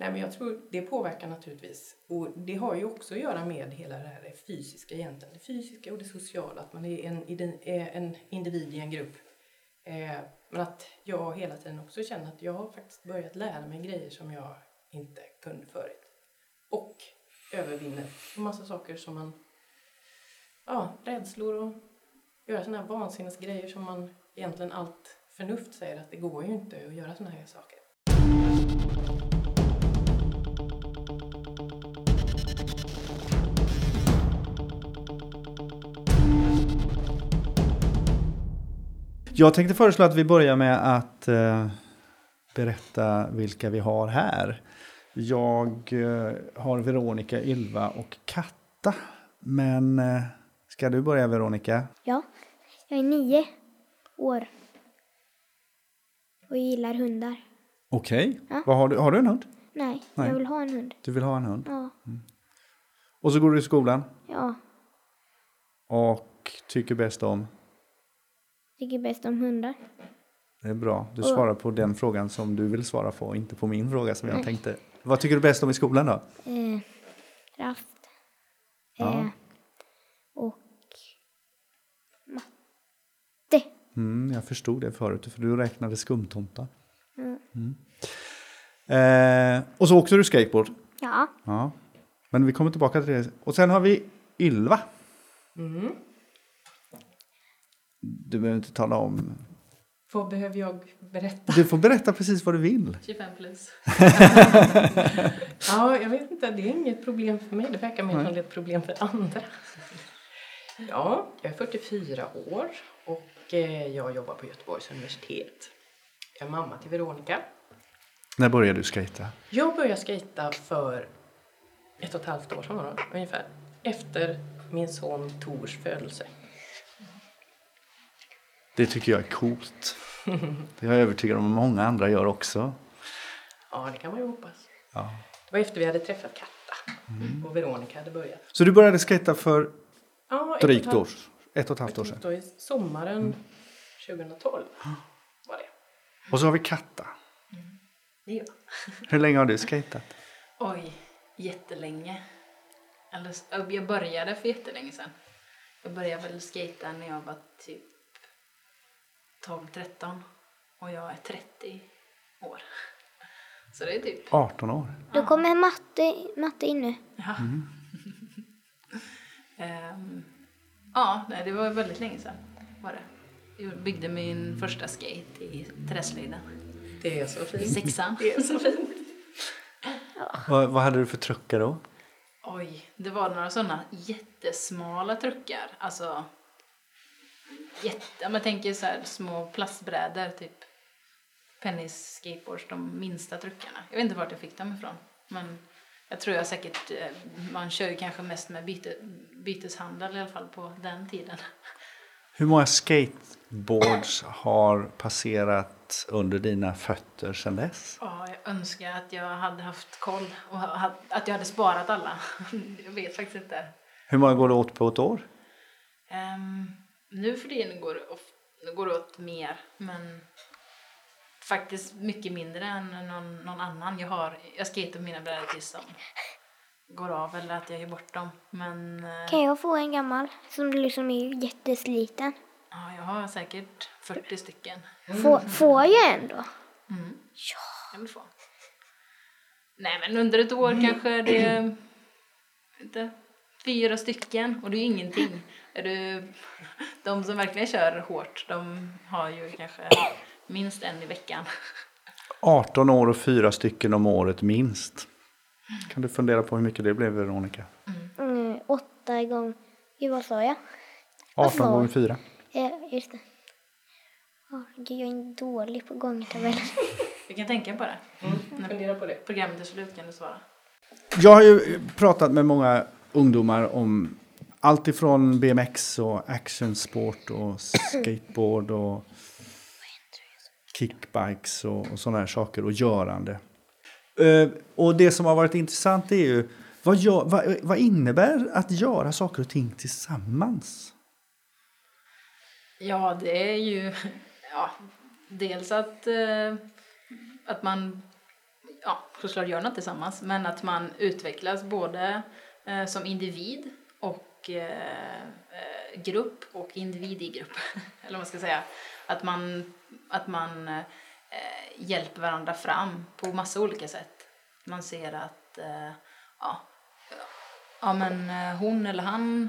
Nej, men jag tror det påverkar naturligtvis. Och det har ju också att göra med hela det här det fysiska egentligen. Det fysiska och det sociala, att man är en, är en individ i en grupp. Eh, men att jag hela tiden också känner att jag har faktiskt börjat lära mig grejer som jag inte kunde förut. Och övervinner en massa saker som man, ja, rädslor och göra sådana här vansinnesgrejer som man egentligen allt förnuft säger att det går ju inte att göra sådana här saker. Jag tänkte föreslå att vi börjar med att eh, berätta vilka vi har här. Jag eh, har Veronica, Ylva och Katta. Men eh, ska du börja Veronica? Ja, jag är nio år. Och gillar hundar. Okej. Ja. Har, du, har du en hund? Nej, Nej, jag vill ha en hund. Du vill ha en hund? Ja. Och så går du i skolan Ja, och tycker bäst om? Tycker bäst om hundar. Det är bra. Du Och- svarar på den frågan som du vill svara på, inte på min fråga som jag tänkte. Vad tycker du bäst om i skolan då? Eh, kraft. Ja. Eh, och matte. Mm, jag förstod det förut, för du räknade skumtomtar. Mm. Eh, och så åkte du skateboard. Ja, Ja. Men vi kommer tillbaka till det. Och sen har vi Ylva. Mm. Du behöver inte tala om. Vad behöver jag berätta? Du får berätta precis vad du vill. 25 plus. Ja, jag vet inte. Det är inget problem för mig. Det verkar mer som ett problem för andra. Ja, jag är 44 år och eh, jag jobbar på Göteborgs universitet. Jag är mamma till Veronica. När började du skejta? Jag började skejta för ett och ett halvt år sedan ungefär. Efter min son Tors födelse. Det tycker jag är coolt. Det är jag övertygad om att många andra gör också. Ja, det kan man ju hoppas. Ja. Det var efter vi hade träffat Katta och Veronica hade börjat. Så du började skejta för Ja, ett och drygt ett år, halvt- ett och ett halvt år sedan. Då i sommaren 2012 var det. Och så har vi Katta. Ja. Hur länge har du skejtat? Oj, jättelänge. Eller, jag började för jättelänge sedan. Jag började väl skata när jag var typ 12-13 och jag är 30 år. Så det är typ... 18 år. då kommer matte, matte in nu. Ja. Ehm, ja, nej, det var väldigt länge sedan. Var det. Jag byggde min första skate i träslöjden. Det är så I fint. sexan. Det är så fint. Vad, vad hade du för truckar då? Oj, det var några sådana jättesmala truckar. Alltså, jätte, om jag tänker så här små plastbrädor, typ Pennys skateboards, de minsta truckarna. Jag vet inte vart jag fick dem ifrån, men jag tror jag säkert, eh, man kör ju kanske mest med byte, byteshandel i alla fall på den tiden. Hur många skateboards har passerat under dina fötter sedan dess? Ja, jag önskar att jag hade haft koll och att jag hade sparat alla. Jag vet faktiskt inte. Hur många går det åt på ett år? Um, nu för tiden går det, of, går det åt mer, men faktiskt mycket mindre än någon, någon annan. Jag, har, jag skater mina brädor tills de går av eller att jag ger bort dem. Men eh, Kan jag få en gammal som liksom är jättesliten? ja, jag har säkert 40 stycken. Får, får jag en då? kan du få. Nej, men under ett år kanske det inte, fyra stycken och det är ju ingenting. Är du, de som verkligen kör hårt, de har ju kanske minst en i veckan. 18 år och fyra stycken om året minst. Kan du fundera på hur mycket det blev Veronica? Mm, åtta gånger... Gud, vad sa jag? Vad 18 sa- gånger 4. Eh, just det. Oh, gud, jag är dålig på gångtabeller. Du kan tänka på det. Mm. Fundera på det. Programmet är slut kan du svara. Jag har ju pratat med många ungdomar om allt ifrån BMX och actionsport och skateboard och kickbikes och, och sådana här saker och görande. Uh, och det som har varit intressant är ju vad, gör, vad, vad innebär att göra saker och ting tillsammans? Ja, det är ju ja, dels att, uh, att man ja, såklart gör något tillsammans, men att man utvecklas både eh, som individ och eh, eh, grupp och individ i grupp. Eller vad man ska säga. Att man, att man eh, hjälper varandra fram på massa olika sätt. Man ser att eh, ja, ja, men eh, hon eller han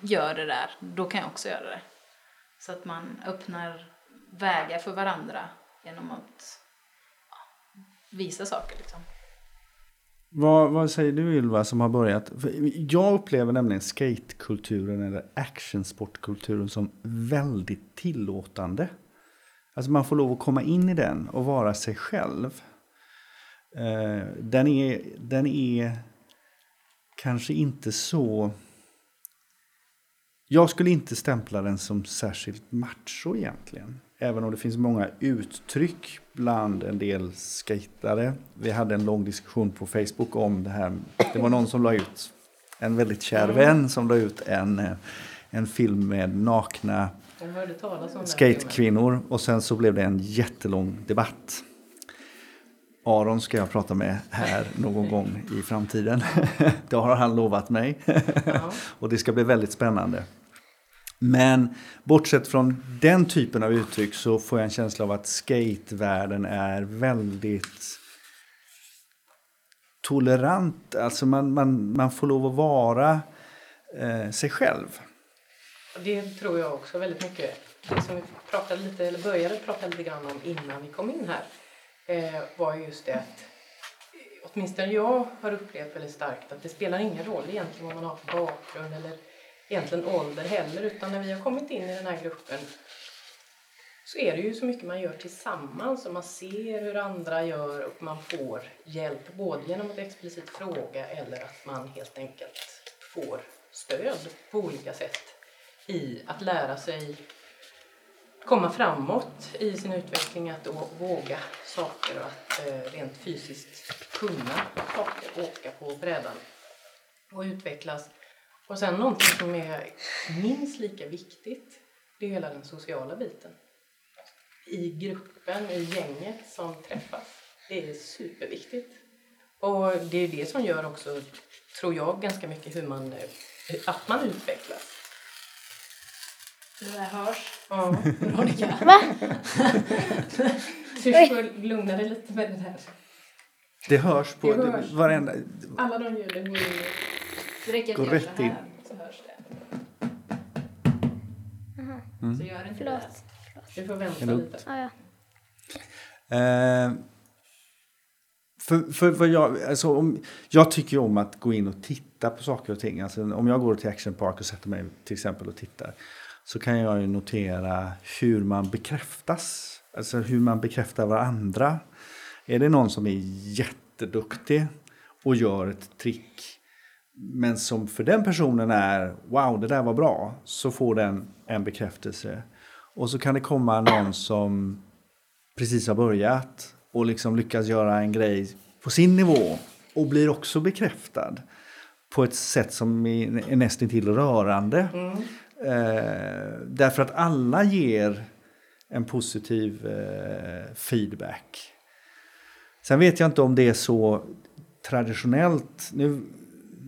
gör det där, då kan jag också göra det. Så att man öppnar vägar för varandra genom att ja, visa saker. Liksom. Vad, vad säger du Ylva som har börjat? För Jag upplever nämligen skatekulturen eller actionsportkulturen som väldigt tillåtande. Alltså man får lov att komma in i den och vara sig själv. Eh, den, är, den är kanske inte så... Jag skulle inte stämpla den som särskilt macho egentligen. Även om det finns många uttryck bland en del skatare. Vi hade en lång diskussion på Facebook om det här. Det var någon som la ut, en väldigt kär vän som la ut en, eh, en film med nakna skatekvinnor och sen så blev det en jättelång debatt. Aron ska jag prata med här någon gång i framtiden. Det har han lovat mig. Ja. Och det ska bli väldigt spännande. Men bortsett från den typen av uttryck så får jag en känsla av att skatevärlden är väldigt tolerant. Alltså man, man, man får lov att vara eh, sig själv. Det tror jag också väldigt mycket. Det som vi pratade lite, eller började prata lite grann om innan vi kom in här eh, var just det att eh, åtminstone jag har upplevt väldigt starkt att det spelar ingen roll egentligen vad man har för bakgrund eller egentligen ålder heller utan när vi har kommit in i den här gruppen så är det ju så mycket man gör tillsammans och man ser hur andra gör och man får hjälp både genom att explicit fråga eller att man helt enkelt får stöd på olika sätt i att lära sig komma framåt i sin utveckling, att våga saker och att eh, rent fysiskt kunna saker, åka på brädan och utvecklas. Och sen någonting som är minst lika viktigt, det är hela den sociala biten. I gruppen, i gänget som träffas. Det är superviktigt. Och det är det som gör också, tror jag, ganska mycket hur man, att man utvecklas. Det där hörs. Ja, Veronica. Va? Du får lugna dig lite med det där. Det hörs på Det hörs. varenda... Alla de ljuden går in. Det räcker att göra rätt så in. här så hörs det. Mm. Så gör inte Förlåt. det. Du får vänta lugnt. lite. Ja, ja. Eh, för, för, för jag, alltså, om, jag tycker ju om att gå in och titta på saker och ting. Alltså, om jag går till Action Park och sätter mig till exempel och tittar så kan jag ju notera hur man bekräftas. Alltså hur man bekräftar varandra. Är det någon som är jätteduktig och gör ett trick men som för den personen är wow, det där var bra, så får den en bekräftelse. Och så kan det komma någon som precis har börjat och liksom lyckas göra en grej på sin nivå och blir också bekräftad på ett sätt som är, nästintill rörande. Eh, därför att alla ger en positiv eh, feedback. Sen vet jag inte om det är så traditionellt. Nu,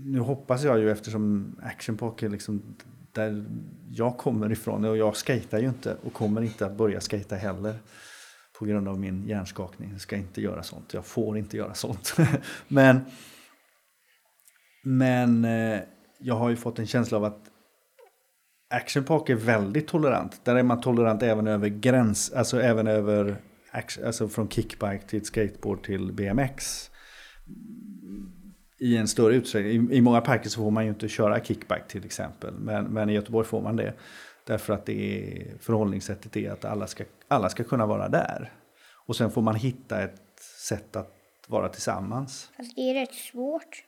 nu hoppas jag ju eftersom Action Park är liksom där jag kommer ifrån och jag skejtar ju inte och kommer inte att börja skejta heller på grund av min hjärnskakning. Jag ska inte göra sånt. Jag får inte göra sånt. men men eh, jag har ju fått en känsla av att Action Park är väldigt tolerant. Där är man tolerant även över gräns, alltså även över alltså från kickbike till skateboard till BMX. I en större utsträckning. I, I många parker så får man ju inte köra kickbike till exempel. Men, men i Göteborg får man det. Därför att det är, förhållningssättet är att alla ska, alla ska kunna vara där. Och sen får man hitta ett sätt att vara tillsammans. Alltså, det är rätt svårt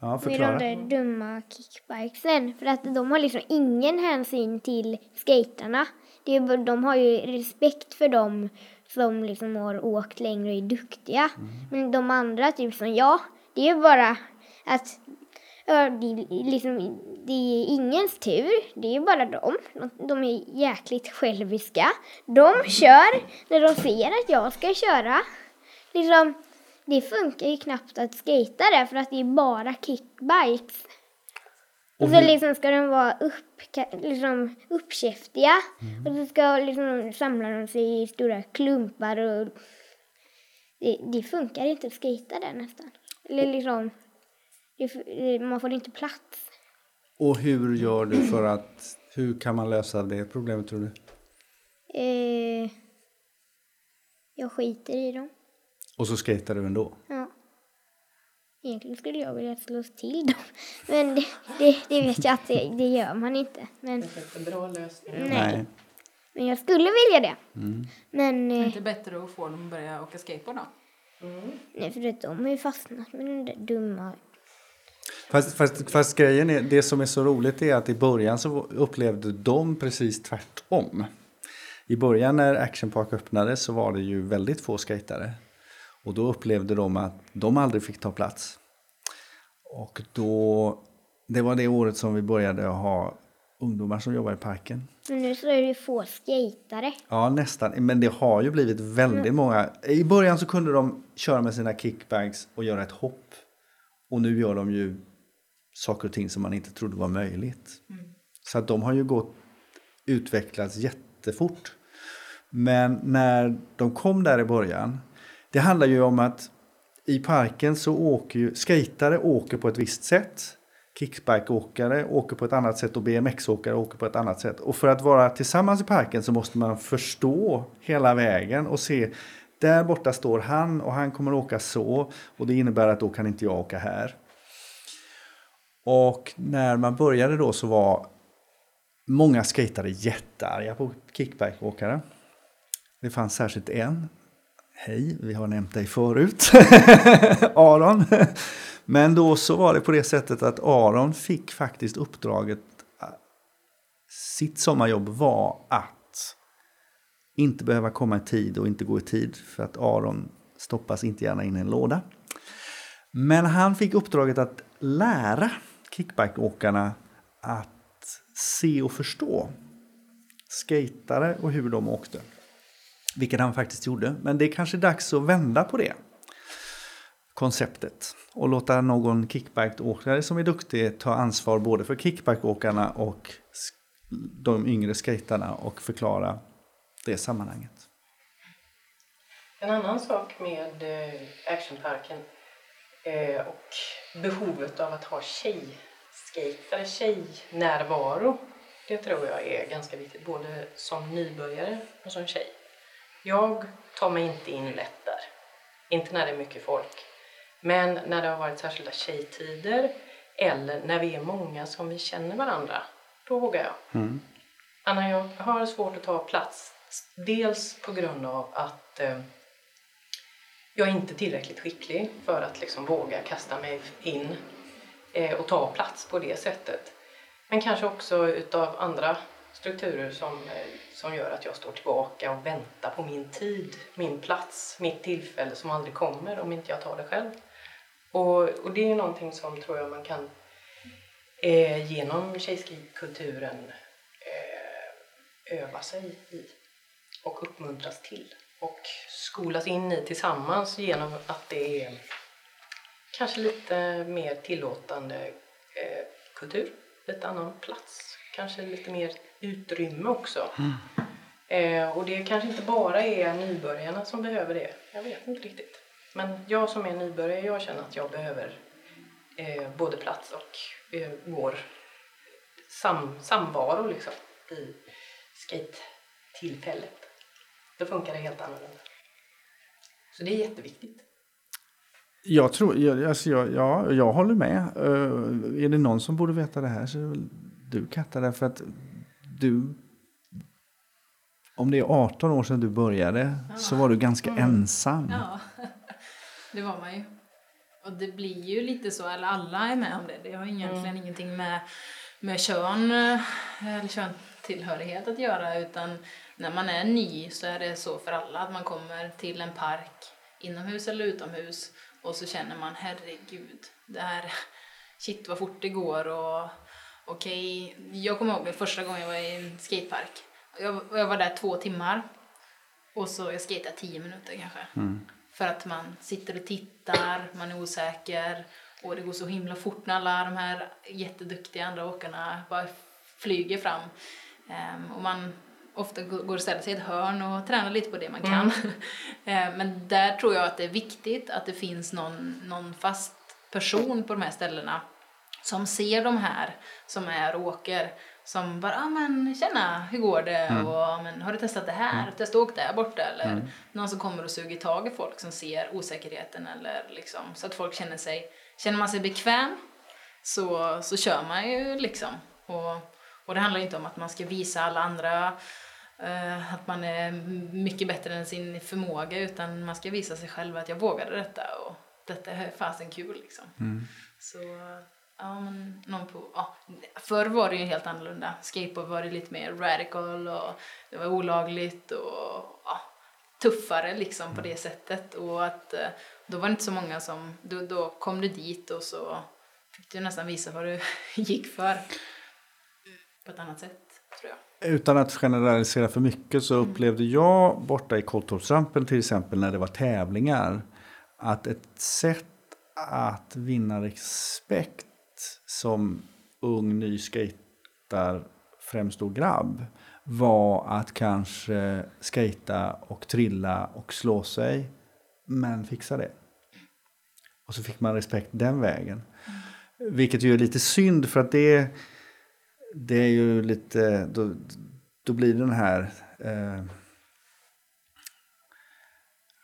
Ja, med de där dumma kickbikesen. För att de har liksom ingen hänsyn till skaterna. Det är, bara- de har ju respekt för dem som liksom har åkt längre och är duktiga. Men de andra, typ som jag, det är bara att ja, det, är liksom, det är ingens tur. Det är bara dem. De, de är jäkligt själviska. De kör när de ser att jag ska köra. Liksom, det funkar ju knappt att skata där för att det är bara kickbikes. Och, så liksom ska de vara upp, liksom uppkäftiga. Och så ska liksom samla de sig i stora klumpar och det, det funkar inte att skata där nästan. Eller liksom, man får inte plats. Och hur gör du för att, hur kan man lösa det problemet tror du? Eh, jag skiter i dem. Och så skater du ändå? Ja. Egentligen skulle jag vilja slå till dem. Men det, det, det vet jag att det, det gör man inte. Men, Det är inte bra lösning. Nej. men jag skulle vilja det. Men Är det eh, inte bättre att få dem att börja åka skateboard då? Mm. nej, för de har ju fastnat med den där dumma... Fast, fast, fast grejen är, det som är så roligt är att i början så upplevde de precis tvärtom. I början när Action Park öppnade så var det ju väldigt få skatare. Och då upplevde de att de aldrig fick ta plats. Och då, det var det året som vi började ha ungdomar som jobbar i parken. Men nu så är det ju få skatare. Ja, nästan. Men det har ju blivit väldigt många. I början så kunde de köra med sina kickbags och göra ett hopp. Och nu gör de ju saker och ting som man inte trodde var möjligt. Så att de har ju gått, utvecklats jättefort. Men när de kom där i början, det handlar ju om att i parken så åker ju, skatare åker på ett visst sätt. Kickbikeåkare åker på ett annat sätt och BMX-åkare åker på ett annat sätt. Och för att vara tillsammans i parken så måste man förstå hela vägen och se där borta står han och han kommer åka så och det innebär att då kan inte jag åka här. Och när man började då så var många skejtare jättearga på kickbikeåkare. Det fanns särskilt en. Hej, vi har nämnt dig förut. Aron. Men då så var det på det sättet att Aron fick faktiskt uppdraget. Sitt sommarjobb var att inte behöva komma i tid och inte gå i tid. För att Aron stoppas inte gärna in i en låda. Men han fick uppdraget att lära kickbikeåkarna att se och förstå skatare och hur de åkte. Vilket han faktiskt gjorde. Men det är kanske dags att vända på det konceptet och låta någon kickbikeåkare som är duktig ta ansvar både för kickbikeåkarna och de yngre skejtarna och förklara det sammanhanget. En annan sak med eh, Actionparken eh, och behovet av att ha tjejskejtare, tjejnärvaro. Det tror jag är ganska viktigt, både som nybörjare och som tjej. Jag tar mig inte in lätt där. Inte när det är mycket folk. Men när det har varit särskilda tjejtider eller när vi är många som vi känner varandra, då vågar jag. Anna, jag har svårt att ta plats. Dels på grund av att eh, jag är inte tillräckligt skicklig för att liksom våga kasta mig in eh, och ta plats på det sättet. Men kanske också utav andra strukturer som, eh, som gör att jag står tillbaka och väntar på min tid, min plats, mitt tillfälle som aldrig kommer om inte jag tar det själv. Och, och det är ju någonting som tror jag man kan eh, genom tjejskrivkulturen eh, öva sig i och uppmuntras till och skolas in i tillsammans genom att det är kanske lite mer tillåtande eh, kultur, lite annan plats, kanske lite mer utrymme också. Eh, och det kanske inte bara är nybörjarna som behöver det, jag vet inte riktigt. Men jag som är nybörjare, jag känner att jag behöver eh, både plats och eh, vår sam, samvaro liksom i skate-tillfället. Då funkar det helt annorlunda. Så det är jätteviktigt. Jag tror, jag, alltså jag, ja, jag håller med. Uh, är det någon som borde veta det här så är det väl du Katta. Därför att du, om det är 18 år sedan du började så var du ganska ensam. Ja, det var man ju. Och det blir ju lite så, eller alla är med om det. Det har egentligen ingenting med, med kön eller köntillhörighet att göra utan när man är ny så är det så för alla att man kommer till en park inomhus eller utomhus och så känner man herregud, det här, shit vad fort det går och okej, jag kommer ihåg första gången jag var i en skatepark. Jag, jag var där två timmar och så jag skejtade tio minuter kanske. För att man sitter och tittar, man är osäker och det går så himla fort när alla de här jätteduktiga andra åkarna bara flyger fram. Um, och man ofta går och ställer sig i ett hörn och tränar lite på det man kan. Mm. Men där tror jag att det är viktigt att det finns någon, någon fast person på de här ställena som ser de här som är och åker som bara, ah, men tjena, hur går det? Mm. Och, men, har du testat det här? Mm. Testa åk där borta? Eller mm. någon som kommer och suger tag i folk som ser osäkerheten eller liksom, så att folk känner sig, känner man sig bekväm så, så kör man ju liksom. Och, och det handlar inte om att man ska visa alla andra uh, att man är mycket bättre än sin förmåga utan man ska visa sig själv att jag vågade detta och detta är fasen kul liksom. Mm. Så Ja, men någon på, ja. Förr var det ju helt annorlunda. Skateboard var det lite mer radical och det var olagligt och ja, tuffare liksom på det sättet. Och att eh, då var det inte så många som, då, då kom du dit och så fick du nästan visa vad du gick för. På ett annat sätt tror jag. Utan att generalisera för mycket så upplevde jag borta i Kolltorpsrampen till exempel när det var tävlingar att ett sätt att vinna respekt som ung ny skater, främst då grabb, var att kanske skata och trilla och slå sig, men fixa det. Och så fick man respekt den vägen. Mm. Vilket ju är lite synd för att det, det är ju lite, då, då blir den här eh,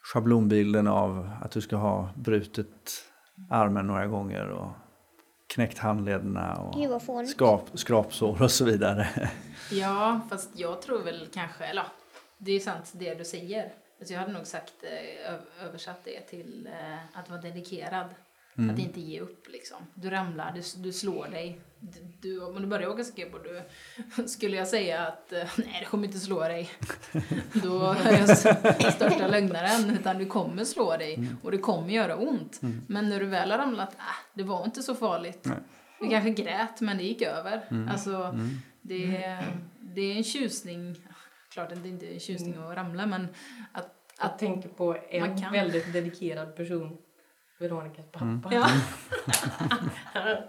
schablonbilden av att du ska ha brutit armen några gånger och knäckt handlederna och skrap, skrapsår och så vidare. Ja, fast jag tror väl kanske, eller det är sant det du säger. Alltså jag hade nog sagt, eh, översatt det till eh, att vara dedikerad. Mm. Att inte ge upp liksom. Du ramlar, du, du slår dig. Du, om du börjar åka skateboard, du, skulle jag säga att eh, nej, det kommer inte slå dig. Då är jag största lögnaren. Utan du kommer slå dig mm. och det kommer göra ont. Mm. Men när du väl har ramlat, äh, det var inte så farligt. Nej. Du kanske grät, men det gick över. Mm. Alltså, mm. det, det är en tjusning. Klart att det inte är en tjusning att ramla, men att... att jag tänker på en väldigt dedikerad person Veronicas pappa. Mm. Ja.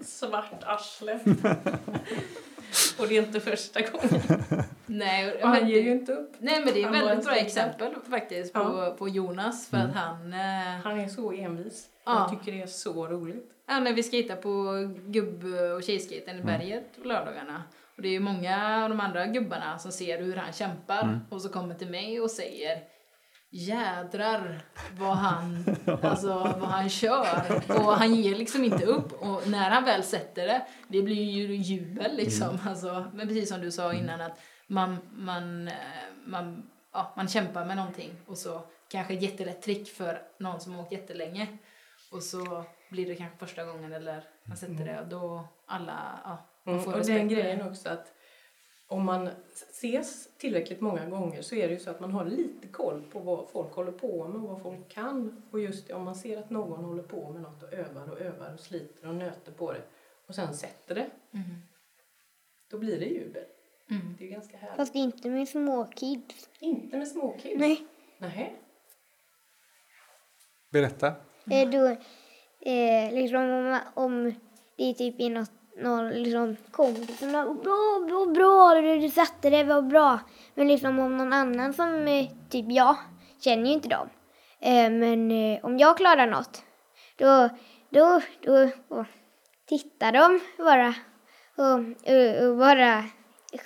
Svart arsle. och det är inte första gången. Nej, och han ger ju inte upp. Nej men det är ett väldigt bra exempel faktiskt på, ja. på Jonas för mm. att han... Eh, han är så envis. Ja. Jag tycker det är så roligt. Ja, när vi skejtar på gubb och tjejskaten i mm. berget på lördagarna. Och det är ju många av de andra gubbarna som ser hur han kämpar mm. och så kommer till mig och säger jädrar vad han, alltså, vad han kör. Och han ger liksom inte upp. Och när han väl sätter det, det blir ju jubel liksom. Mm. Alltså, men precis som du sa innan att man, man, eh, man, ja, man kämpar med någonting och så kanske ett jättelätt trick för någon som har åkt jättelänge. Och så blir det kanske första gången eller man sätter det och då alla, ja, man får mm, Och den grejen också att om man ses tillräckligt många gånger så är det ju så att man har lite koll på vad folk håller på med och vad folk kan. Och just det, om man ser att någon håller på med något och övar och övar och sliter och nöter på det och sen sätter det. Mm. Då blir det jubel. Mm. Det är ganska härligt. Fast inte med små kids. Inte med små kids? Nej. Nej. Berätta. Eh, då, eh, liksom om, om det är typ i något någon liksom kompis som bra, bra, bra, du, du satte det, var bra. Men liksom om någon annan som typ jag känner ju inte dem. Eh, men eh, om jag klarar något, då, då, då, då tittar de bara och, och, och bara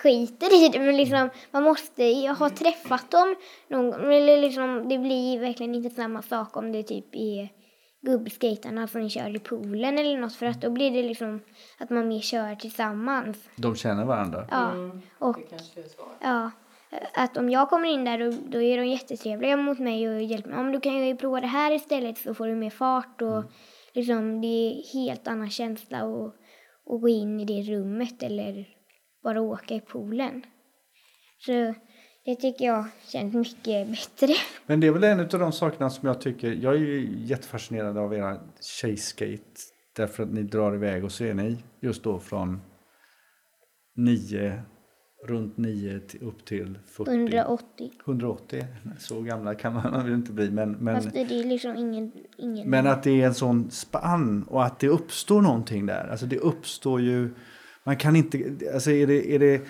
skiter i det. Men liksom, man måste ha träffat dem någon gång. liksom, det blir verkligen inte samma sak om det typ är gubbskejtarna som kör i poolen eller något för att då blir det liksom att man mer kör tillsammans. De känner varandra? Ja. Mm, och, ja. Att om jag kommer in där då, då är de jättetrevliga mot mig och hjälper mig. Om du kan ju prova det här istället så får du mer fart och mm. liksom det är helt annan känsla att, att gå in i det rummet eller bara åka i poolen. Så det tycker jag känns mycket bättre. Men det är väl en av de sakerna som jag tycker, jag är ju jättefascinerad av era tjejskate. Därför att ni drar iväg och så är ni just då från nio runt 9 till, upp till 40. 180. 180. Så gamla kan man väl inte bli. Men, men, Fast det är liksom ingen... ingen men att det är en sån spann och att det uppstår någonting där. Alltså det uppstår ju... Man kan inte... Alltså är det, är det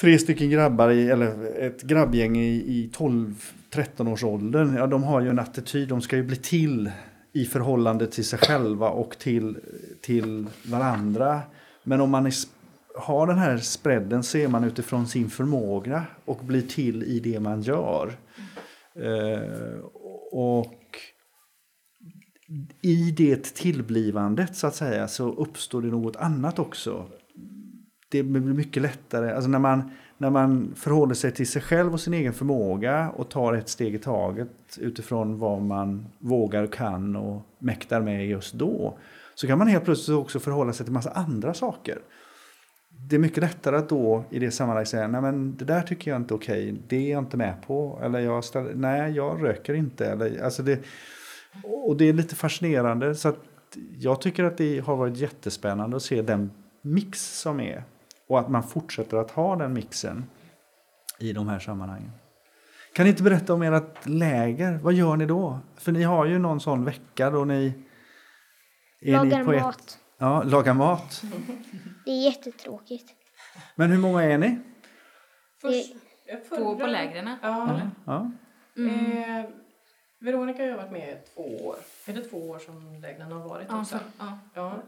tre stycken grabbar, i, eller ett grabbgäng i, i 12-13 års åldern. Ja, de har ju en attityd. De ska ju bli till i förhållande till sig själva och till, till varandra. Men om man är, har den här spreaden så är man utifrån sin förmåga och blir till i det man gör. Eh, och i det tillblivandet så att säga så uppstår det något annat också. Det blir mycket lättare, alltså när man, när man förhåller sig till sig själv och sin egen förmåga och tar ett steg i taget utifrån vad man vågar och kan och mäktar med just då. Så kan man helt plötsligt också förhålla sig till massa andra saker. Det är mycket lättare att då i det sammanhanget säga, nej men det där tycker jag inte är okej, det är jag inte med på. Eller jag ställer, nej jag röker inte. Eller, alltså det, och det är lite fascinerande. Så att jag tycker att det har varit jättespännande att se den mix som är. Och att man fortsätter att ha den mixen i de här sammanhangen. Kan ni inte berätta om ert läger? Vad gör ni då? För ni har ju någon sån vecka då ni... Är Lagar ni på mat. Ett, ja, lagar mat. Det är jättetråkigt. Men hur många är ni? Först, eh, På, lägren? Ja. Ja. Eh, Veronica har ju varit med i två år. Är det två år som lägren har varit Ja, också? för, ja. Ja.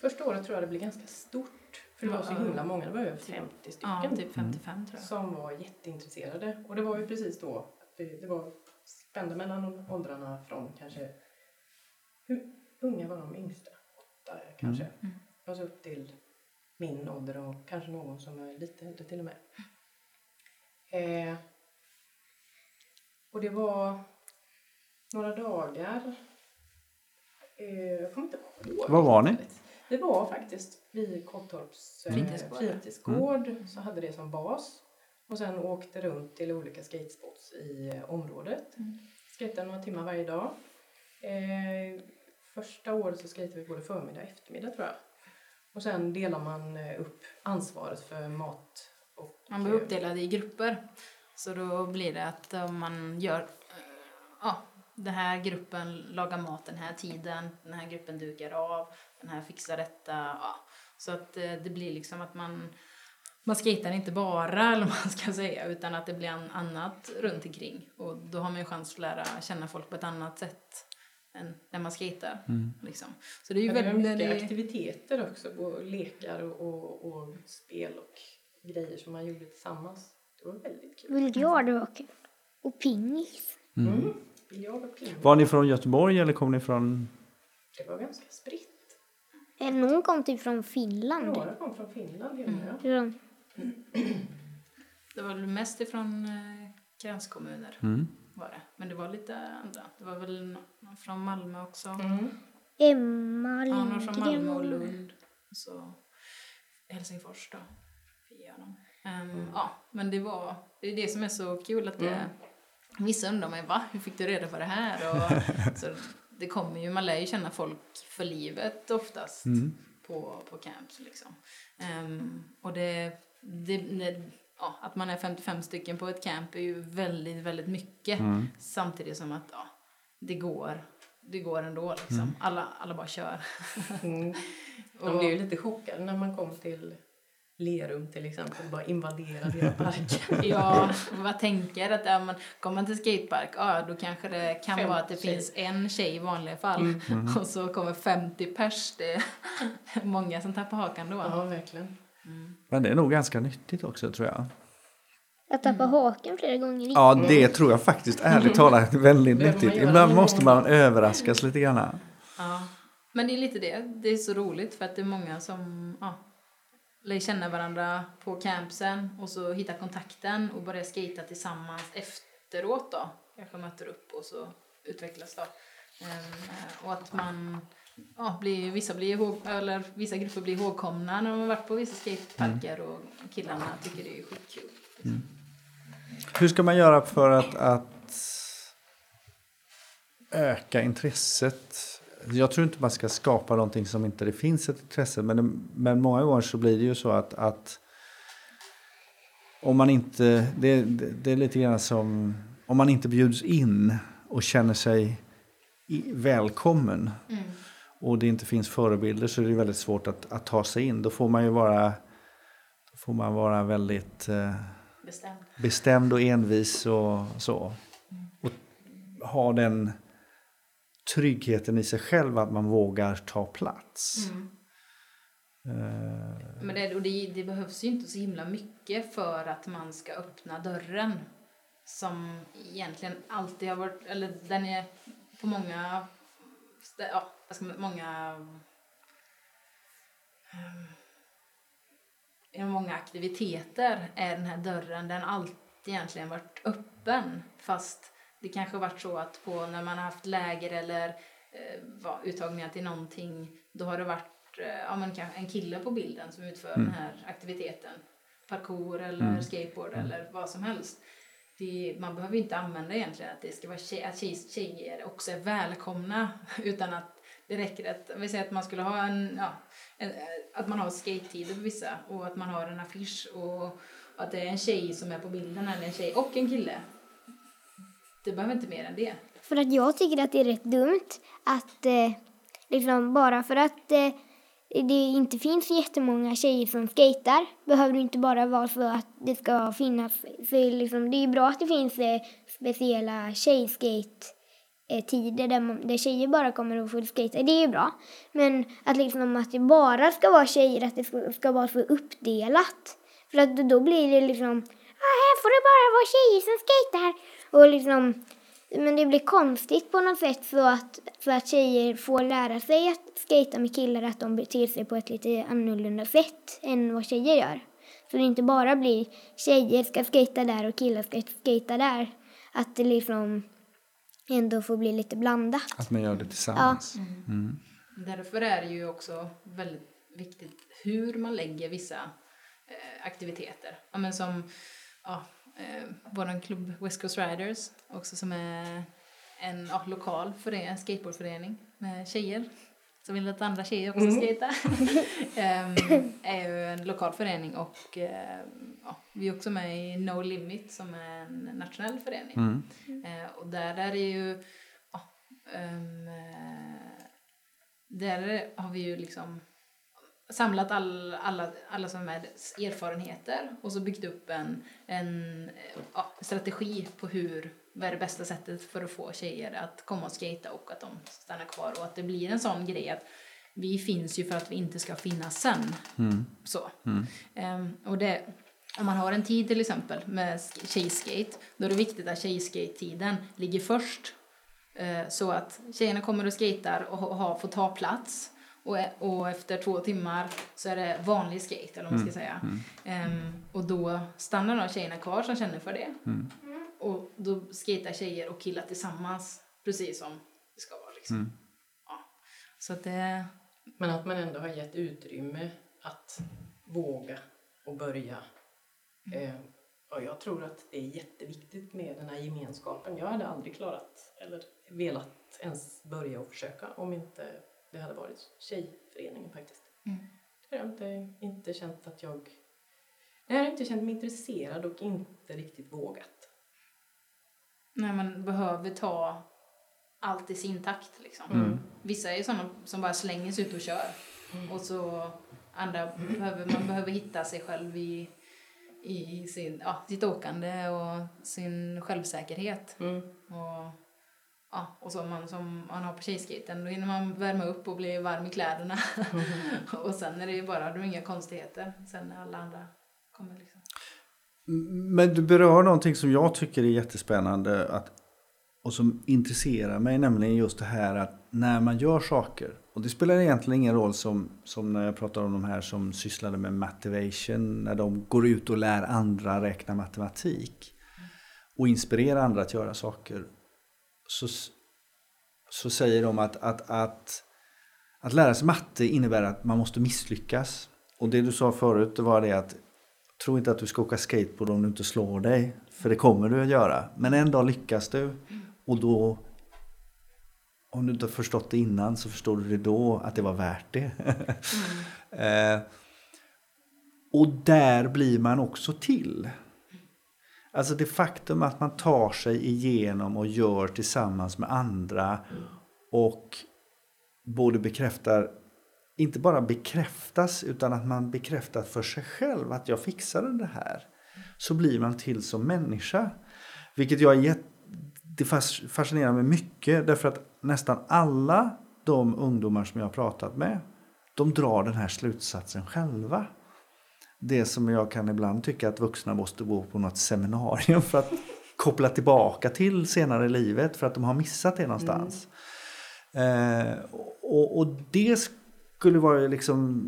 Första året tror jag det blev ganska stort. För det var så himla många, det var över 50 stycken. ja, typ 55 tror jag. som var jätteintresserade. Och det var ju precis då det, var spände mellan åldrarna från kanske... Hur unga var de yngsta? Åtta kanske. Mm. Och så upp till min ålder och kanske någon som är lite äldre till och med. Eh, och det var några dagar. Eh, jag kommer inte ihåg. Var var ni? Vi var faktiskt vid Kottorps eh, Fritidsgård. fritidsgård. Så hade det som bas. Och sen åkte runt till olika skatespots i eh, området. Mm. Skejtade några timmar varje dag. Eh, första året så skejtade vi både förmiddag och eftermiddag tror jag. Och sen delar man eh, upp ansvaret för mat och... Man blir uppdelad i grupper. Så då blir det att om man gör, ja, den här gruppen lagar mat den här tiden, den här gruppen dukar av, den här fixar detta. Ja. Så att eh, det blir liksom att man, man skejtar inte bara, eller man ska säga, utan att det blir an, annat runt omkring. Och då har man ju chans att lära känna folk på ett annat sätt än när man skejtar. Liksom. Så det är ju Ja, väldigt... mycket det- aktiviteter också, och lekar och, och, och spel och grejer som man gjorde tillsammans. Det var väldigt kul. Biljard var kul. Och pingis. Mm. Och. Var ni från Göteborg eller kom ni från... Det var ganska spritt. Eh, Någon kom typ från Finland. Några kom från Finland, mm. Det var väl mest ifrån eh, gränskommuner. Mm. Var det. Men det var lite andra. Det var väl någon från Malmö också. Mm. Emma Ja, någon från Malmö och Lindgren. Lund. Och så Helsingfors då. Dem. Ehm, Ja, men det var... Det är det som är så kul att det... Vissa undrar mig, va? Hur fick du reda på det här? Och, så det kommer ju, man lär ju känna folk för livet oftast på, på camps liksom. Ehm, och det, det, det ja, att man är 55 stycken på ett camp är ju väldigt, väldigt mycket. Samtidigt som att ja, det går. Det går ändå liksom. Alla, alla bara kör. Mm. De blev ju lite chockade när man kom till Lerum till exempel, bara invaderade hela parken. Ja, vad tänker att ja, men, kommer man till skatepark, ja då kanske det kan Fem vara att det tjejer. finns en tjej i vanliga fall. Och så kommer 50 pers, det är många som tappar hakan då. Ja, verkligen. Men det är nog ganska nyttigt också tror jag. Jag tappade haken flera gånger. Ja, det tror jag faktiskt ärligt talat är väldigt man nyttigt. Ibland måste man överraskas lite grann. Ja. Men det är lite det, det är så roligt för att det är många som ja, lär känna varandra på campsen och så hitta kontakten och börja skata tillsammans efteråt då. Kanske möter upp och så utvecklas då. Ehm, och att man, ja, blir, vissa, blir ihåg, eller vissa grupper blir ihågkomna när de har varit på vissa skateparker och killarna tycker det är skitkul. Hur ska man göra för att, att öka intresset? Jag tror inte man ska skapa någonting som inte det finns ett intresse. Men, men många gånger så blir det ju så att, att om man inte, det, det, det är lite grann som om man inte bjuds in och känner sig i, välkommen Mm. och det inte finns förebilder så är det väldigt svårt att, att ta sig in. Då får man ju vara, då får man vara väldigt eh, Bestämt. bestämd och envis och så. Och ha den tryggheten i sig själv att man vågar ta plats. Mm. Eh, Men det, och det, det behövs ju inte så himla mycket för att man ska öppna dörren. Som egentligen alltid har varit, eller den är på många, ja, ska man, många, um, i många aktiviteter är den här dörren, den har alltid egentligen varit öppen. Fast det kanske har varit så att på när man har haft läger eller eh, uttagningar till någonting, då har det varit eh, ja, men en kille på bilden som utför den här aktiviteten. Parkour eller skateboard eller vad som helst. Det, man behöver inte använda egentligen att det ska vara tjej, att tjej, tjejer också är välkomna utan att det räcker att, vi säger att man skulle ha en, ja, en att man har skate-tider för vissa och att man har en affisch och att det är en tjej som är på bilden eller en tjej och en kille. Det behöver inte mer än det. För att jag tycker att det är rätt dumt att eh, liksom bara för att eh, det inte finns jättemånga tjejer som skater behöver det inte bara vara så att det ska finnas. För liksom, det är ju bra att det finns eh, speciella tjejskate tider där, man, där tjejer bara kommer och får skejta, Det är ju bra. Men att liksom att det bara ska vara tjejer, att det ska, ska vara så uppdelat. För att då blir det liksom, ah, här får det bara vara tjejer som skater. Och liksom, men det blir konstigt på något sätt så att, så att tjejer får lära sig att skata med killar, att de beter sig på ett lite annorlunda sätt än vad tjejer gör. Så det inte bara blir tjejer ska skata där och killar ska skata där. Att det liksom ändå får bli lite blandat. att man gör det tillsammans. Därför är det ju också väldigt viktigt hur man lägger vissa eh, aktiviteter. Ja, men som ja, eh, vår klubb West Coast Riders, också som är en ja, lokal förening, en skateboardförening med tjejer som vill att andra tjejer också ska skata. Ehm, är ju en lokal förening och eh, ja, vi är också med i No Limit som är en nationell förening. Mm. Eh, och där är det ju ja, ehm, eh, där har vi ju liksom samlat all, alla, alla som är med erfarenheter och så byggt upp en, en ja, strategi på hur, vad är det bästa sättet för att få tjejer att komma och skata och att de stannar kvar och att det blir en sån grej att vi finns ju för att vi inte ska finnas sen. Så. Ehm, och det, om man har en tid till exempel med sk- tjejskate, då är det viktigt att tjejskate-tiden ligger först. Eh, så att tjejerna kommer och skater och ha- har, får ta plats. Och, och efter två timmar så är det vanlig skate, eller vad man ska säga. Ehm, och då stannar de tjejerna kvar som känner för det. Och då skater tjejer och killar tillsammans, precis som det ska vara. Liksom. Ja. Så att det... Men att man ändå har gett utrymme att våga och börja. Eh, och jag tror att det är jätteviktigt med den här gemenskapen. Jag hade aldrig klarat eller velat ens börja och försöka om inte det hade varit tjejföreningen faktiskt. Jag har inte, inte känt att jag... Jag har inte känt mig intresserad och inte riktigt vågat. när man behöver ta allt i sin takt. Liksom. Vissa är ju sådana som bara slänger sig ut och kör. Och så andra behöver man behöver hitta sig själv i, i sin, ja, sitt åkande och sin självsäkerhet. Och, ja, och så man, som man har på tjejskaten, då hinner man värma upp och bli varm i kläderna. och sen är det ju bara, det är inga konstigheter sen när alla andra kommer. Liksom. Men du berör någonting som jag tycker är jättespännande att, och som intresserar mig, nämligen just det här att när man gör saker, och det spelar egentligen ingen roll som, som när jag pratar om de här som sysslade med motivation, när de går ut och lär andra räkna matematik och inspirerar andra att göra saker, så, så säger de att, att, att, att lära sig matte innebär att man måste misslyckas. Och det du sa förut var det att Tro inte att du ska åka skateboard om du inte slår dig. För det kommer du att göra. Men en dag lyckas du. Och då, om du inte har förstått det innan så förstår du det då att det var värt det. eh, och där blir man också till. Alltså det faktum att man tar sig igenom och gör tillsammans med andra och både bekräftar, inte bara bekräftas utan att man bekräftar för sig själv att jag fixade det här. Så blir man till som människa. Vilket jag är jätte, det fascinerar mig mycket därför att nästan alla de ungdomar som jag har pratat med de drar den här slutsatsen själva. Det som jag kan ibland tycka att vuxna måste gå på något seminarium för att koppla tillbaka till senare i livet för att de har missat det någonstans. Eh, och, och det skulle vara liksom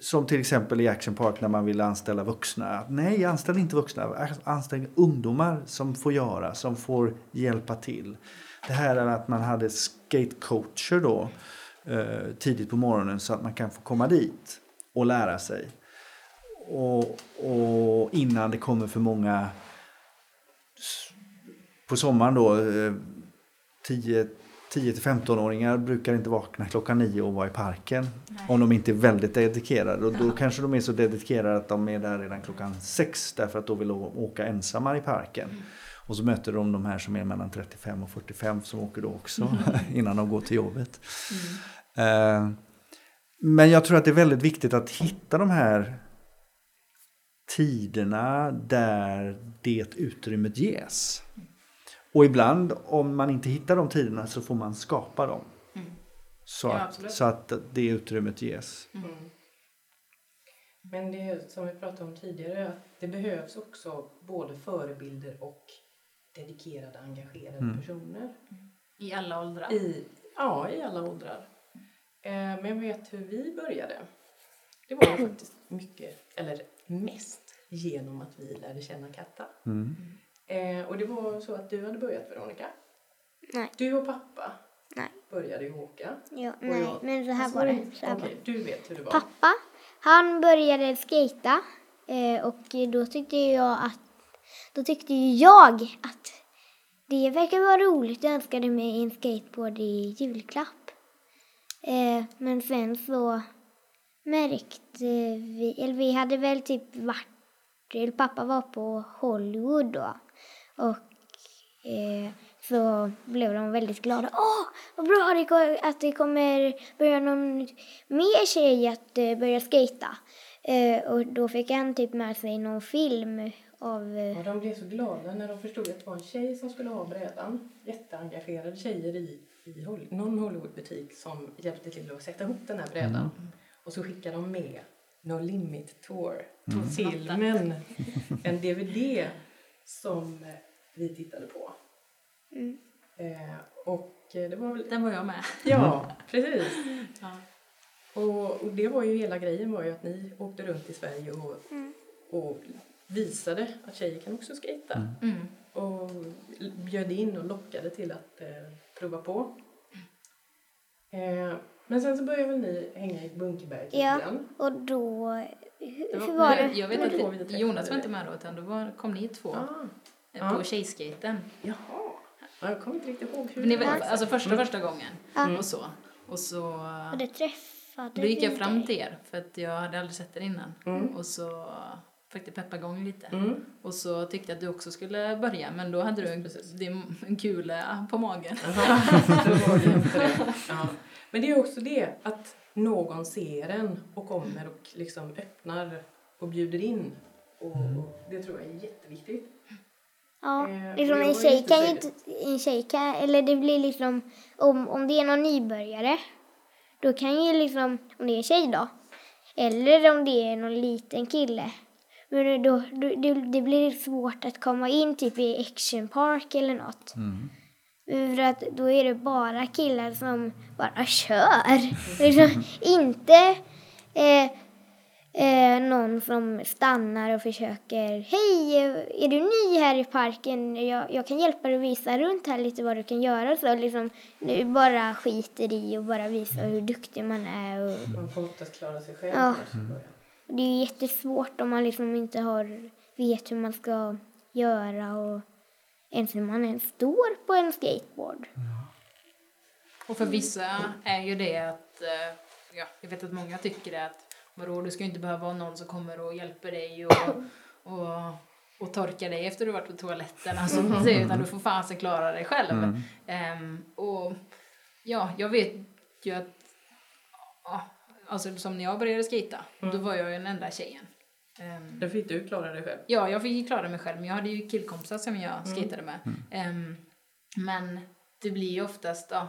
som till exempel i Action Park när man vill anställa vuxna. Nej, anställ inte vuxna. Anställ ungdomar som får göra, som får hjälpa till. Det här är att man hade skatecoacher då eh, tidigt på morgonen så att man kan få komma dit och lära sig. Och, och innan det kommer för många på sommaren då eh, 10 10-15-åringar brukar inte vakna klockan nio och vara i parken. Om de inte är väldigt dedikerade. Och då kanske de är så dedikerade att de är där redan klockan sex därför att då vill de åka ensamma i parken. Och så möter de de här som är mellan 35 och 45 som åker då också innan de går till jobbet. Eh, men jag tror att det är väldigt viktigt att hitta de här tiderna där det utrymmet ges. Och ibland om man inte hittar de tiderna så får man skapa dem. Så, Ja, att, så att det utrymmet ges. Men det är som vi pratade om tidigare, att det behövs också både förebilder och dedikerade, engagerade personer. I alla åldrar. I, ja, i alla åldrar. Eh, men jag vet hur vi började. Det var faktiskt mycket, eller mest, genom att vi lärde känna Katta. Eh, och det var så att du hade börjat, Veronica. Nej. Du och pappa Nej. började ju åka. Ja, Och nej, jag- men så här Alltså, var det. Så här var Okej, du vet hur det var. Pappa, han började skata eh, och då tyckte jag att då tyckte ju jag att det verkar vara roligt. Jag önskade mig en skateboard i julklapp. Eh, men sen så märkte vi, eller vi hade väl typ varit, eller pappa var på Hollywood då och eh, så blev de väldigt glada. Åh, vad bra det att det kommer börja någon mer tjej att eh, börja skata. Eh, och då fick han typ med sig någon film av... Eh, Och de blev så glada när de förstod att det var en tjej som skulle ha brädan. Jätteengagerade tjejer i, i någon Hollywoodbutik som hjälpte till att sätta ihop den här brädan. Och så skickade de med No Limit Tour, filmen, en DVD som vi tittade på. Eh, och det var väl... Den var jag med. Ja, precis. Ja. Och, och det var ju hela grejen var ju att ni åkte runt i Sverige och, och visade att tjejer kan också skejta. Mm. Och bjöd in och lockade till att eh, prova på. Eh, men sen så började väl ni hänga i Bunkerberg lite ja, och då... Hur, var, hur var det? Jag vet Det var att Jonas var inte med då utan då var, kom ni två Ah, eh, på Ja. tjejskaten. jaha. Ja, Jag kommer inte riktigt ihåg hur Ni det var, alltså första första gången Ja. och så. Och så Och det träffade då gick jag fram dig. till er för att jag hade aldrig sett er innan. Och så fick det peppa igång lite. Mm. Och så tyckte jag att du också skulle börja men då hade du en, en kula på magen. Jaha, då var det inte det. Ja. Men det är också det att någon ser en och kommer och liksom öppnar och bjuder in. Och, och det tror jag är jätteviktigt. Ja, Eh, liksom en tjej kan ju inte, en tjej kan, eller det blir liksom, om, om det är någon nybörjare, då kan ju liksom, om det är en tjej då, eller om det är någon liten kille, men då, då, det, det blir svårt att komma in typ i Action Park eller något. För att då är det bara killar som bara kör. Liksom, inte eh, eh, någon som stannar och försöker Hej, är du ny här i parken? Jag, jag kan hjälpa dig att visa runt här lite vad du kan göra. Så liksom, nu bara skiter i och bara visa hur duktig man är. Och, Man får oftast klara sig själv. Ja. i början. det är jättesvårt om man liksom inte har, vet hur man ska göra och ens hur man ens står på en skateboard. Och för vissa är ju det att, eh, ja, jag vet att många tycker det att vadå, du ska ju inte behöva ha någon som kommer och hjälper dig och, och, och torka dig efter du varit på toaletten. Alltså, mm. Utan du får fasen klara dig själv. Mm. Um, och ja, jag vet ju att ja, alltså som när jag började skita, mm. då var jag ju den enda tjejen. Um, då fick du klara dig själv? Ja, jag fick klara mig själv. Men jag hade ju killkompisar som jag mm. skejtade med. Um, men det blir ju oftast uh,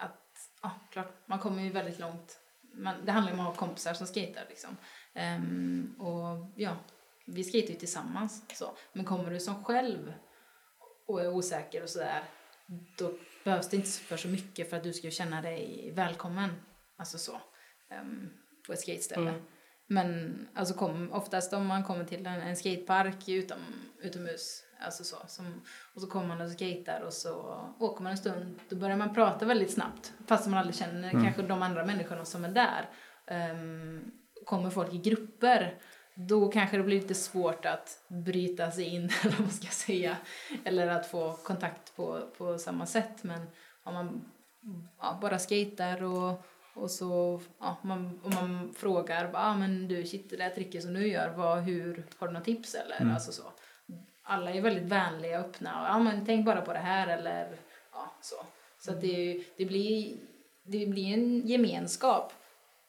att, ja, klart, man kommer ju väldigt långt. Man, det handlar ju om att ha kompisar som skejtar liksom. Um, och ja, vi skejtar ju tillsammans. Så. Men kommer du som själv och är osäker och sådär, då behövs det inte för så mycket för att du ska känna dig välkommen. Alltså så. Um, på ett skateställe. Mm. Men alltså kom, oftast om man kommer till en, en skatepark utom, utomhus alltså så, som, och så kommer man och skater och så åker man en stund. Då börjar man prata väldigt snabbt fast man aldrig känner mm. kanske de andra människorna som är där. Um, kommer folk i grupper då kanske det blir lite svårt att bryta sig in eller vad man ska säga. Eller att få kontakt på, på samma sätt. Men om man ja, bara skater och och så, ja, man, om man frågar, ah, men du, shit, det där tricket som du gör, vad, hur, har du några tips eller? Mm. Alltså så. Alla är väldigt vänliga och öppna och, ja men tänk bara på det här eller, ja så. Så att det, det, blir, det blir en gemenskap.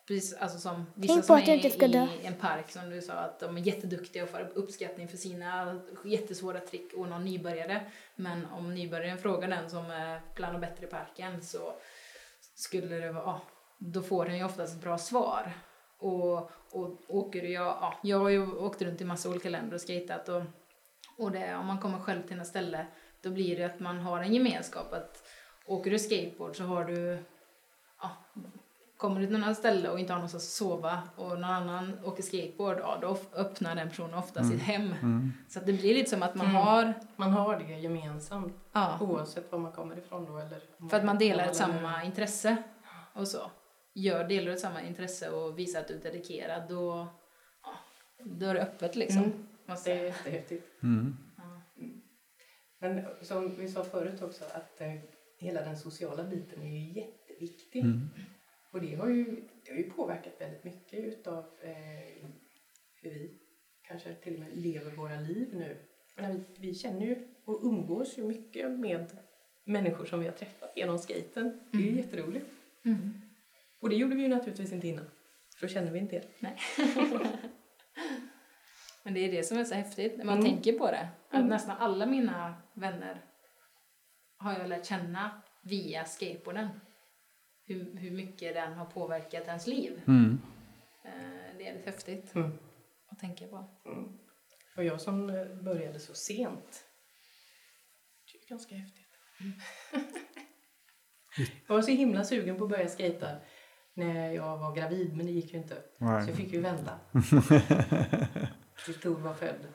Precis, alltså som vissa tänk som är i en park som du sa att de är jätteduktiga och får uppskattning för sina jättesvåra trick och någon nybörjare. Men om nybörjaren frågar den som är bland de bättre i parken så skulle det vara, ja, då får den ju oftast ett bra svar. Och, och åker jag, ja, jag har ju åkt runt i massa olika länder och skatat och, och det, om man kommer själv till ett ställe då blir det att man har en gemenskap. Att åker du skateboard så har du, ja, kommer du till något ställe och inte har någonstans att sova och någon annan åker skateboard, ja då öppnar den personen ofta mm. sitt hem. Mm. Så det blir lite som att man mm. har... Man har det gemensamt ja. oavsett var man kommer ifrån då eller... För att man delar ett samma intresse och så gör, delar du samma intresse och visar att du är dedikerad då, ja, då är det öppet liksom. Mm. Det är jättehäftigt. Mm. Men som vi sa förut också att eh, hela den sociala biten är ju jätteviktig. Mm. Och det har, ju, det har ju påverkat väldigt mycket utav eh, hur vi kanske till och med lever våra liv nu. Men vi, vi känner ju och umgås ju mycket med människor som vi har träffat genom skaten. Det är ju mm. jätteroligt. Mm. Och det gjorde vi ju naturligtvis inte innan. För då känner vi inte er. Nej. Men det är det som är så häftigt när man mm. tänker på det. Att mm. nästan alla mina vänner har jag lärt känna via skateboarden. Hur, hur mycket den har påverkat ens liv. Mm. Eh, det är lite häftigt mm. att tänka på. Mm. Och jag som eh, började så sent. Det är ganska häftigt. jag var så himla sugen på att börja skejta när jag var gravid men det gick ju inte. Nej. Så jag fick ju vänta. Tills Tor var född.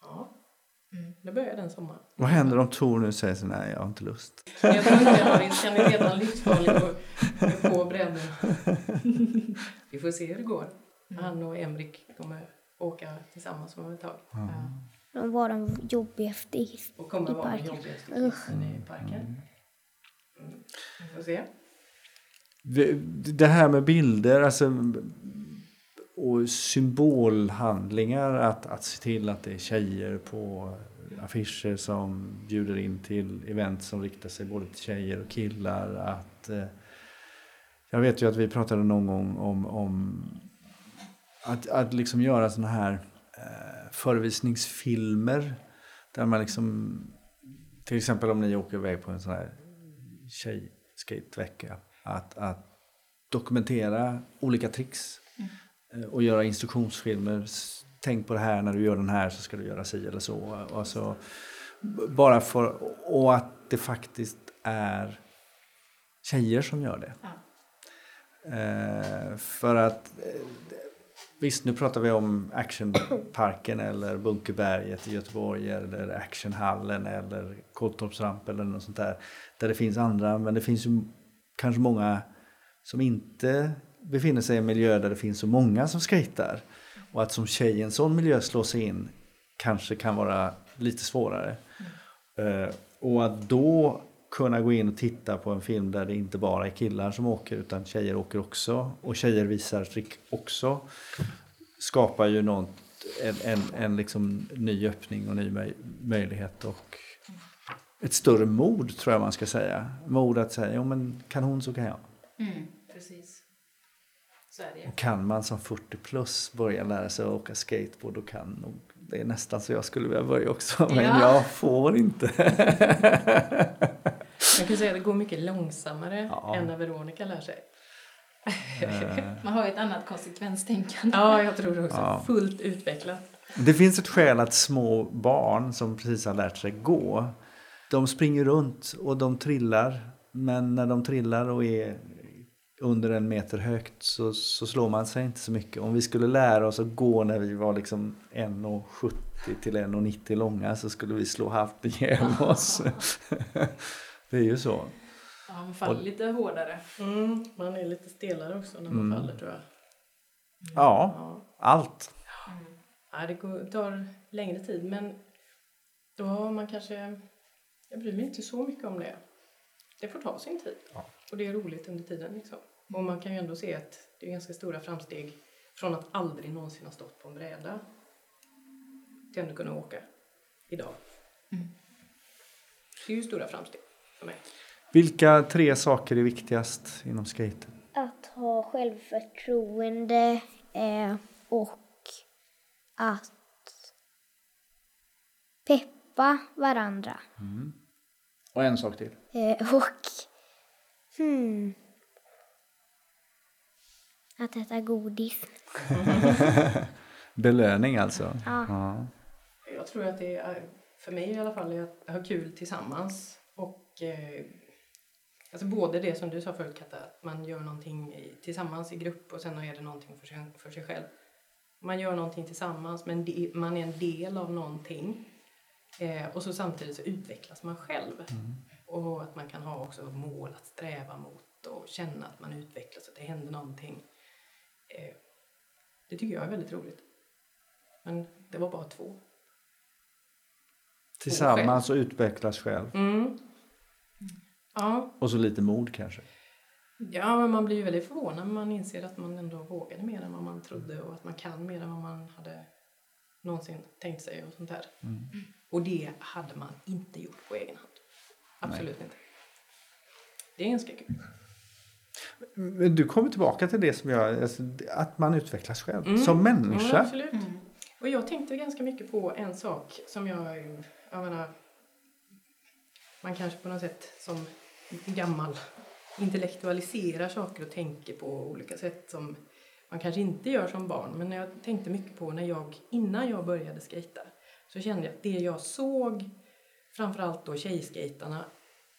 Ja. Mm. Det började den sommaren. Vad händer om Tor nu säger så nej jag har inte lust? Jag tror inte jag har redan livsfarlig på, på brännor. Vi får se hur det går. Mm. Han och Emrik kommer åka tillsammans om ett tag. Mm. Ja. De var de jobbigaste i, och kommer i parken. vara de jobbigaste i parken. Mm. Vi får se. Det här med bilder, alltså och symbolhandlingar, att, att se till att det är tjejer på affischer som bjuder in till event som riktar sig både till tjejer och killar. Att, eh, jag vet ju att vi pratade någon gång om, om att, att liksom göra sådana här eh, förevisningsfilmer där man liksom, till exempel om ni åker iväg på en sån här tjejskatevecka att, att dokumentera olika tricks mm. och göra instruktionsfilmer. Tänk på det här, när du gör den här så ska du göra si eller så. Och så bara för, och att det faktiskt är tjejer som gör det. Ja. Eh, för att eh, Visst, nu pratar vi om Actionparken eller Bunkerberget i Göteborg eller Actionhallen eller Kåltorpsrampen eller något sånt där. Där det finns andra, men det finns ju kanske många som inte befinner sig i en miljö där det finns så många som skejtar. Och att som tjej i en sån miljö slå sig in kanske kan vara lite svårare. Mm. Uh, och att då kunna gå in och titta på en film där det inte bara är killar som åker utan tjejer åker också och tjejer visar trick också skapar ju något en, en, en liksom ny öppning och ny möj, möjlighet och ett större mod tror jag man ska säga. Mod att säga, ja men kan hon så kan jag. Mm, precis. Så är det. Och kan man som 40 plus börja lära sig att åka skateboard då kan nog, det är nästan så jag skulle vilja börja också men Ja. jag får inte. Man kan säga att det går mycket långsammare Ja. än när Veronica lär sig. Man har ju ett annat konsekvenstänkande. Ja, jag tror också. Ja. Fullt utvecklat. Det finns ett skäl att små barn som precis har lärt sig gå, de springer runt och de trillar. Men när de trillar och är under en meter högt så, så slår man sig inte så mycket. Om vi skulle lära oss att gå när vi var liksom 1,70 till 1,90 långa så skulle vi slå halvt ihjäl oss. Det är ju så. Ja, man faller lite hårdare. Mm, man är lite stelare också när man Mm. faller tror jag. Ja, Ja. allt. Ja, det går, tar längre tid men då har man kanske... Jag bryr mig inte så mycket om det. Det får ta sin tid. Ja. Och det är roligt under tiden liksom. Och man kan ju ändå se att det är ganska stora framsteg från att aldrig någonsin ha stått på en bräda till att ändå kunna åka idag. Det är ju stora framsteg för mig. Vilka tre saker är viktigast inom skaten? Att ha självförtroende eh, och att peppa varandra. Och en sak till. Eh, och hmm, att äta godis. Belöning alltså. Ja. Ja. Jag tror att det är, för mig i alla fall, är att ha kul tillsammans. Och eh, alltså både det som du sa förut Katta, att man gör någonting i, tillsammans i grupp och sen är det någonting för sig, för sig själv. Man gör någonting tillsammans, men man är en del av någonting. Eh, och så samtidigt så utvecklas man själv. Och att man kan ha också mål att sträva mot och känna att man utvecklas, att det händer någonting. Eh, det tycker jag är väldigt roligt. Men det var bara två. Tillsammans och utvecklas själv. Mm. Ja, Och så lite mod kanske. ja, men man blir ju väldigt förvånad när man inser att man ändå vågade mer än vad man trodde och att man kan mer än vad man hade någonsin tänkt sig och sånt där. Och det hade man inte gjort på egen hand. Absolut inte. Det är ganska kul. Men du kommer tillbaka till det som jag, alltså, att man utvecklas själv Mm. som Ja, människa. absolut. Och jag tänkte ganska mycket på en sak som jag, jag menar, man kanske på något sätt som gammal intellektualiserar saker och tänker på olika sätt som man kanske inte gör som barn. Men jag tänkte mycket på när jag, innan jag började skejta, så kände jag att det jag såg, framförallt då tjejskejtarna,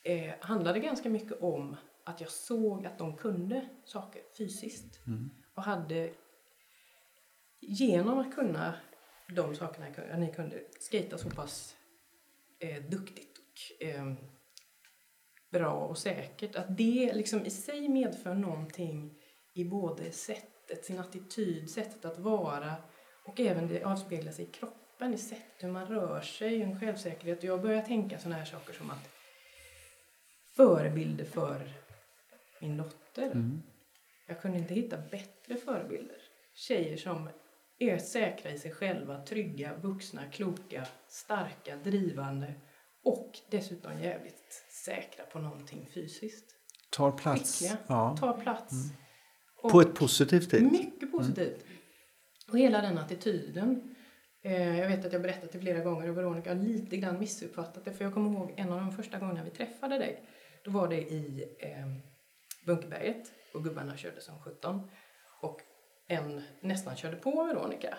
eh, handlade ganska mycket om att jag såg att de kunde saker fysiskt. Och hade genom att kunna de sakerna kun- ni kunde skata så pass eh, duktigt och eh, bra och säkert att det liksom i sig medför någonting i både sättet, sin attityd, sättet att vara och även det avspeglar sig i kroppen, i sättet hur man rör sig, en självsäkerhet. Jag börjar tänka sådana här saker som att förebilder för min dotter. Jag kunde inte hitta bättre förebilder. Tjejer som är säkra i sig själva, trygga, vuxna, kloka, starka, drivande och dessutom jävligt säkra på någonting fysiskt. Tar plats. Skickliga, Ja. tar plats. Och På ett positivt sätt. mycket positivt. Och hela den attityden. Eh, jag vet att jag berättat det flera gånger och Veronica har lite grann missuppfattat det. För jag kommer ihåg en av de första gångerna vi träffade dig. Då var det i eh, Bunkerberget och gubbarna körde som 17. Och en nästan körde på Veronica.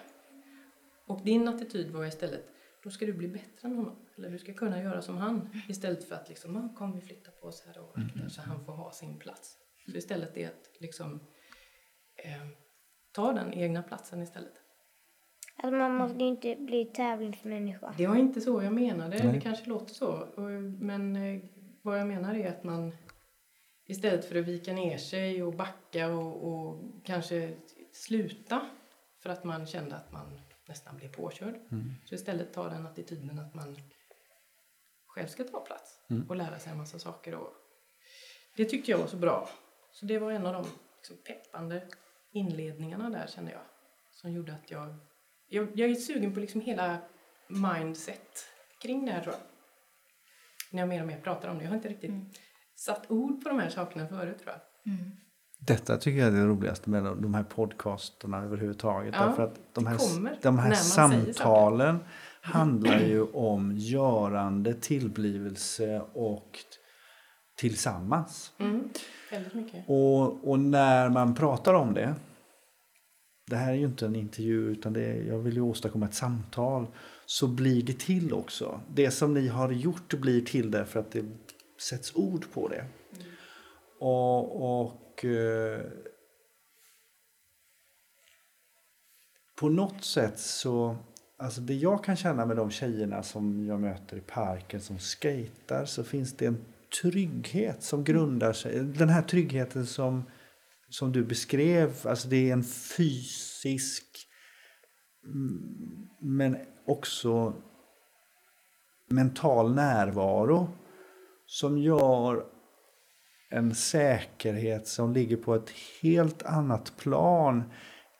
Och din attityd var istället, då ska du bli bättre än honom. Eller du ska kunna göra som han. Istället för att liksom, "Ah, kom vi flytta på oss här och så han får ha sin plats. Så istället det att liksom eh, ta den egna platsen istället. Alltså man måste ju inte bli tävlingsmänniska. Det var inte så jag menade, Nej. det kanske låter så. Men eh, vad jag menar är att man istället för att vika ner sig och backa och, och kanske sluta för att man kände att man nästan blev påkörd. Så istället ta den attityden att man själv ska ta plats och lära sig en massa saker. Och det tyckte jag var så bra. Så det var en av de liksom, peppande inledningarna där kände jag. Som gjorde att jag jag, jag är sugen på liksom hela mindset kring det här tror jag. När jag mer och mer pratar om det. Jag har inte riktigt satt ord på de här sakerna förut tror jag. Detta tycker jag är det roligaste med de här podcasterna överhuvudtaget. Ja, därför att de här, de här samtalen handlar ju om görande, tillblivelse och tillsammans. Mm. Väldigt mycket. Och, och när man pratar om det, det här är ju inte en intervju utan det är, jag vill ju åstadkomma ett samtal, så blir det till också. Det som ni har gjort blir till därför att det sätts ord på det. Och, och eh, på något sätt så, alltså det jag kan känna med de tjejerna som jag möter i parken som skejtar så finns det en trygghet som grundar sig, den här tryggheten som, som du beskrev, alltså det är en fysisk mm, men också mental närvaro som gör en säkerhet som ligger på ett helt annat plan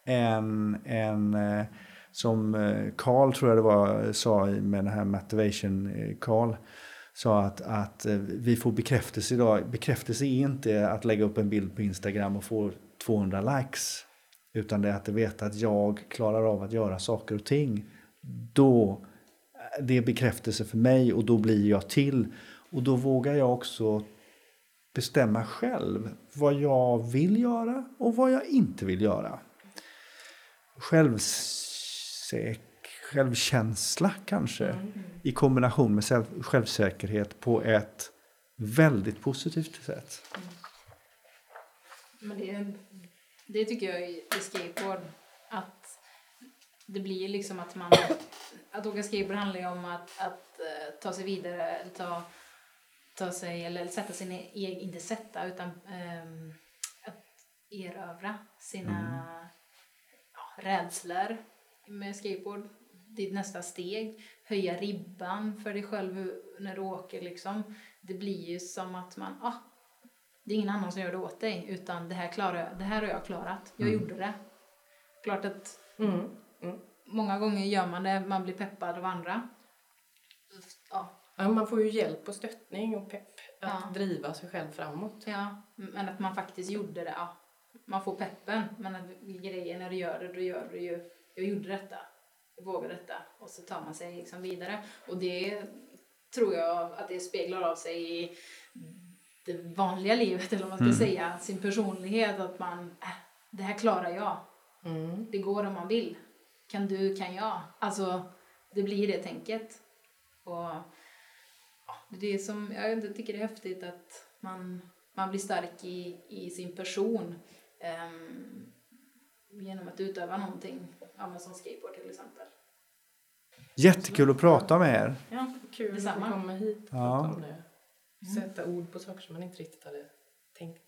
än, än eh, som eh, Carl tror jag det var sa med den här motivation eh, Carl sa att, att eh, vi får bekräftelse idag. Bekräftelse är inte att lägga upp en bild på Instagram och få 200 likes. Utan det är att veta att jag klarar av att göra saker och ting. Då det är bekräftelse för mig och då blir jag till. Och då vågar jag också bestämma själv vad jag vill göra och vad jag inte vill göra. Självsäker självkänsla kanske i kombination med själv, självsäkerhet på ett väldigt positivt sätt. Men det, det tycker jag i i skateboard att det blir liksom att man att åka skateboard handlar ju om att, att eh, ta sig vidare ta, ta sig eller sätta sin egen, inte sätta utan ehm, att erövra sina ja, rädslor med skateboard. Ditt nästa steg, höja ribban för dig själv när du åker liksom. Det blir ju som att man, ah, det är ingen annan som gör det åt dig utan det här, klarar jag, det här har jag klarat. Jag gjorde det. Klart att Mm. många gånger gör man det, man blir peppad av andra. Ja, Ja, man får ju hjälp och stöttning och pepp att Ja. driva sig själv framåt. ja, men att man faktiskt gjorde det. Ja. Man får peppen, men att grejen när du gör det, då gör du ju, jag gjorde detta, vågade detta och så tar man sig liksom vidare. Och det tror jag att det speglar av sig i det vanliga livet, eller vad man ska Mm. säga, sin personlighet, att man, äh, det här klarar jag. Mm. Det går om man vill. Kan du, kan jag. Alltså, det blir det tänket. Och det är som, jag tycker det är häftigt att man, man blir stark i, i sin person ehm, genom att utöva någonting, ja, som skateboard till exempel. Jättekul att prata med er. Ja, Kul Detsamma. att komma hit och Ja. prata om det. Sätta ord på saker som man inte riktigt hade tänkt